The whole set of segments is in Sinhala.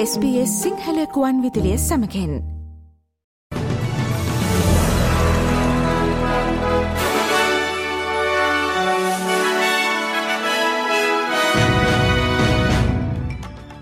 SBS සිංහලකුවන් විදිලිය සමකෙන්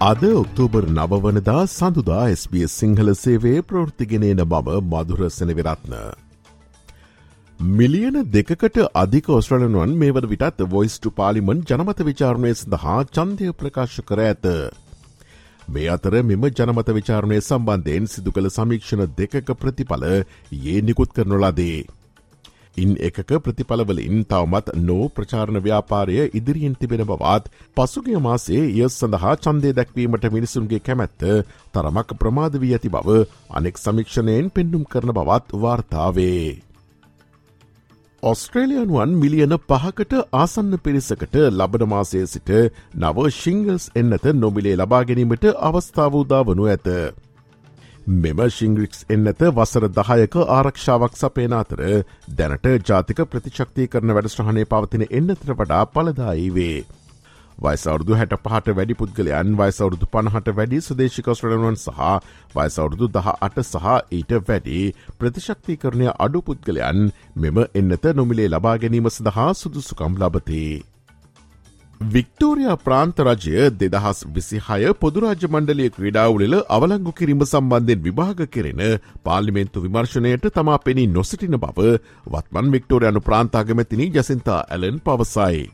අද ඔක්තෝබර් නවවනදා සඳුදා SBS සිංහල සේවේ ප්‍රෘතිගෙනන බව මදුරසන විරත්න. මිලියන දෙකට අධික ඔස්ට්‍රලනුවන් මේ වන විටත් වොයිස්ටු පාලිමන් ජනමත විචාරණය සඳහා චන්දය ප්‍රකාශ කර ඇත. මේ අතර මෙම ජනමත විචාරණය සම්බන්ධයෙන් සිදු කළ සමීක්ෂණ දෙකක ප්‍රතිඵල ඒ නිකුත් කරනොලාදේ. ඉන් එකක ප්‍රතිඵලවලින් තවමත් නෝ ප්‍රචාරණ ව්‍යාපාරය ඉදිරියෙන් තිබෙන බවත් පසුගිය මාසේ ය සඳහා චන්දය දැක්වීමට මිනිසුන්ගේ කැමැත්ත තරමක් ප්‍රමාද වී ඇති බව අනෙක් සමීක්ෂණයෙන් පෙන්නුම් කරන බවත් වාර්තාවේ. ඔස්ට්‍රේලියනුවන් මිලියන පහකට ආසන්න පිරිසකට ලබන මාසය සිට නව ශිංගල්ස් එන්නත නොමිලේ ලබා ගැනීමට අවස්ථාවූදා වනු ඇත. මෙම ශිංග්‍රික්ස් එන්නත වසර දහයක ආරක්ෂාවක් සපේන අතර දැනට ජාතික ප්‍රතිශක්ති කරන වැඩස්ට්‍රහණය පවතින එන්නතර වඩා පලදායි වේ. වයිසවරුදු හැට පහට වැඩි පුද්ගලයන් වයිසවරුදු පණහට වැඩි සදේශිකස්ට්‍රලනුවන් සහ වයිසවරුදු දහ අට සහ ඊට වැඩි ප්‍රතිශක්තිකරණය අඩු පුද්ගලයන් මෙම එන්නත නොමිලේ ලබා ගැනීම සඳහා සුදුසුකම් ලබතේ. වික්ටෝරයා ප්‍රාන්ත රජය දෙදහස් විසිහය පොදුරාජ මණ්ඩලිය ක්‍රඩාවලල අවලංගු කිරීම සම්බන්ධයෙන් විභාග කෙරෙන පාලිමෙන්තු විමර්ශණයට තමා පෙනී නොසිටින බව වත්මන් වික්ටෝරයනු ප්‍රාන්තාගමැතිනී ජසින්තා ඇලන් පවසයි.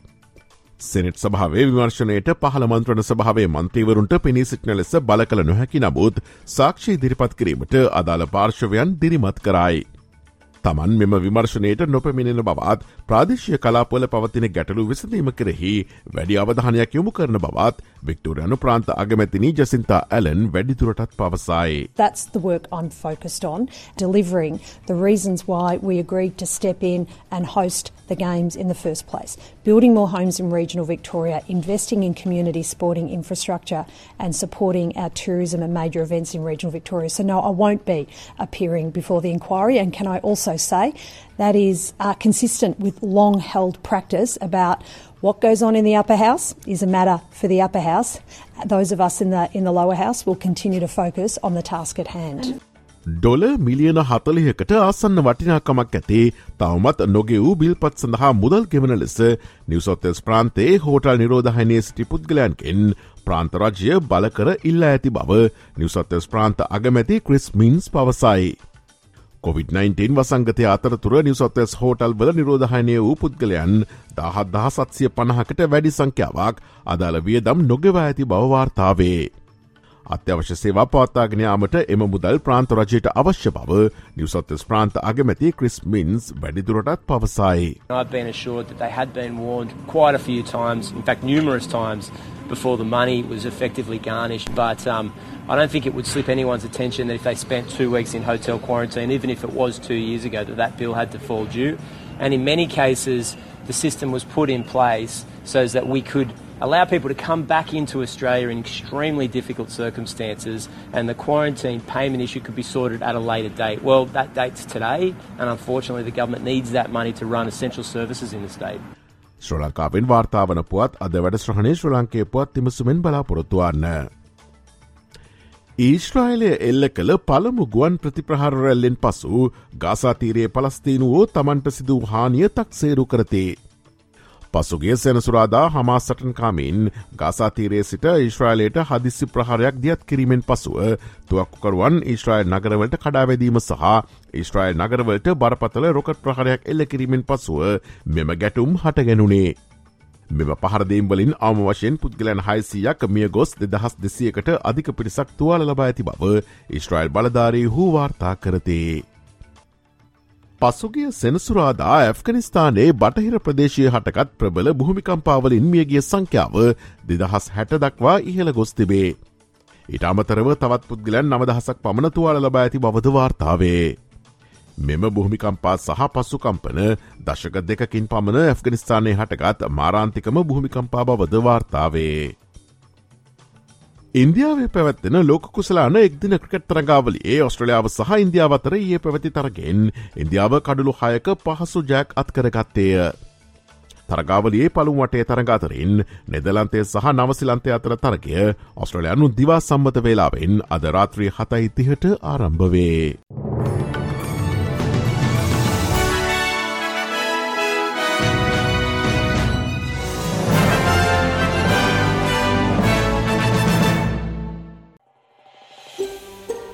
සෙනෙට් සභාවේ විමර්ශනයට පහළ මන්ත්‍රණ සභාවේ මන්ත්‍රීවරුන්ට පෙනී සිටින ලෙස බල කළ නොහැකි නමුත් සාක්ෂි දිරිපත් කිරීමට අදාළ පාර්ශවයන් දිරිමත් කරයි. තමන් මෙම විමර්ශනයට නොපැමිණෙන බවත් ප්‍රාදේශය කලාපොල පවතින ගැටලු විසඳීම කෙරෙහි වැඩි අවධානයක් යොමු කරන බවත් වික්ටෝරයනු ප්‍රාන්ත අගමැතිනී ජසින්තා ඇලන් වැඩිතුරටත් පවසයි. That's the work I'm focused on, delivering the reasons why we agreed to step in and host the Games in the first place. Building more homes in regional Victoria, investing in community sporting infrastructure, and supporting our tourism and major events in regional Victoria. So, no, I won't be appearing before the inquiry. And can I also say that is uh, consistent with long held practice about what goes on in the upper house is a matter for the upper house. Those of us in the, in the lower house will continue to focus on the task at hand. ඩොල මිලියන හතලියකට ආසන්න වටිනාකමක් ඇතේ තවමත් නොගෙ වූ බිල්පත් සඳහා මුදල් ගෙවන ලෙස නිවසොත්තෙස් ප්‍රාන්තේ හෝටල් නිරෝධහනය සිටි පුද්ගලයන්ගෙන් ප්‍රාන්තරජය බලකර ඉල්ල ඇති බව නිවසොත්තෙස් ප්‍රාන්ත අගමැති ක්‍රිස් මින්ස් පවසයි. COොVID-19 වසංගතය අතරතුර නිවසොත්තෙස් හෝටල් වල නිරෝධහනය වූ පුද්ගලයන් දහත් දහ සත්සිය පණහකට වැඩි සංඛ්‍යාවක් අදාළ වියදම් නොගෙවා ඇති බවවාර්තාවේ. අත්‍යවශ්‍ය සේවා පවත්තාගෙනයාමට එම මුදල් ප්‍රාන්ත රජයට අවශ්‍ය බව නිවසත්තස් ප්‍රාන්ත අගමැති ක්‍රිස් මින්ස් වැඩිදුරටත් පවසයි. I've been assured that they had been warned quite a few times, in fact numerous times, before the money was effectively garnished. But um, I don't think it would slip anyone's attention that if they spent two weeks in hotel quarantine, even if it was two years ago, that that bill had to fall due. And in many cases, the system was put in place so that we could allow people to come back into Australia in extremely difficult circumstances, and the quarantine payment issue could be sorted at a later date. Well, that date's today, and unfortunately, the government needs that money to run essential services in the state. Sri ලංකාවෙන් වාර්තාාවන පුවත් අද වැඩ ශ්‍රහණය ශ්‍ර ලංකේ පුවත් තිමසුමෙන් බලාපොරොත්තුවන්න. ඊශ්‍රයිලය එල්ල කළ පළමු ගුවන් ප්‍රතිප්‍රහාරරැල්ලෙන් පසු ගාසාතීරයේ පලස්තීනුවෝ තමන්ට සිදු හානිය තක්සේරු කරතේ. පසුගේ සෙනසුරාදා හමා සටන්කාමින් ගාසාතීරයේ සිට ඊශ්‍රයිලයට හදිස්සි ප්‍රහාරයක් දියත් කිරීමෙන් පසුව තුවක්කුකරුවන් ඊශ්‍රයිල් නගරවලට කඩාවැදීම සහ ඊශ්‍රයිල් නගරවලට බරපතල රොකට් ප්‍රහරයක් එල්ල කිරීමෙන් පසුව මෙම ගැටුම් හටගැනුණේ. මෙම පහරදීම් වලින් අම වශයෙන් පුද්ගලයන් හයිසියක් මිය ගොස් දෙදහස් දෙසියකට අධික පිරිසක් තුවාල ලබා ඇති බව ඉස්ට්‍රයිල් බලධාරී හූ වාර්තා කරතේ. පසුගිය සෙනසුරාදා ඇෆ්ගනිස්ථානයේ බටහිර ප්‍රදේශය හටකත් ප්‍රබල භූමිකම්පාවලින් මියගිය සංඛ්‍යාව දෙදහස් හැට දක්වා ඉහළ ගොස් තිබේ. ඉට අමතරව තවත් පුද්ගලයන් නමදහසක් පමණතුවාල ලබා ඇති බවද වාර්තාවේ. මෙම භූමිකම්පා සහ පස්සුකම්පන දශක දෙකින් පමණ ඇෆ්ගනිස්ථානය හටගත් මාරාන්තිකම භූමිකම්පා බවද වාර්තාවේ. ඉන්දියාවේ පැවැත්වෙන ලෝක කුසලාන එක්දින ක්‍රිකට් තරගාවල ඒ ඔස්ට්‍රලියාව සහ ඉන්දියාව අතර ඒ පැවැති තරගෙන් ඉන්දියාව කඩුළු හයක පහසු ජෑක් අත්කරගත්තේය. තරගාවලයේ පළුවටේ තරගාතරින් නෙදලන්තේ සහ නවසිලන්තය අතර තරගය ඔස්ට්‍රලයානු දිවා සම්මත වෙලාවෙන් අද රාත්‍රී හතයි තිහට ආරම්භවේ.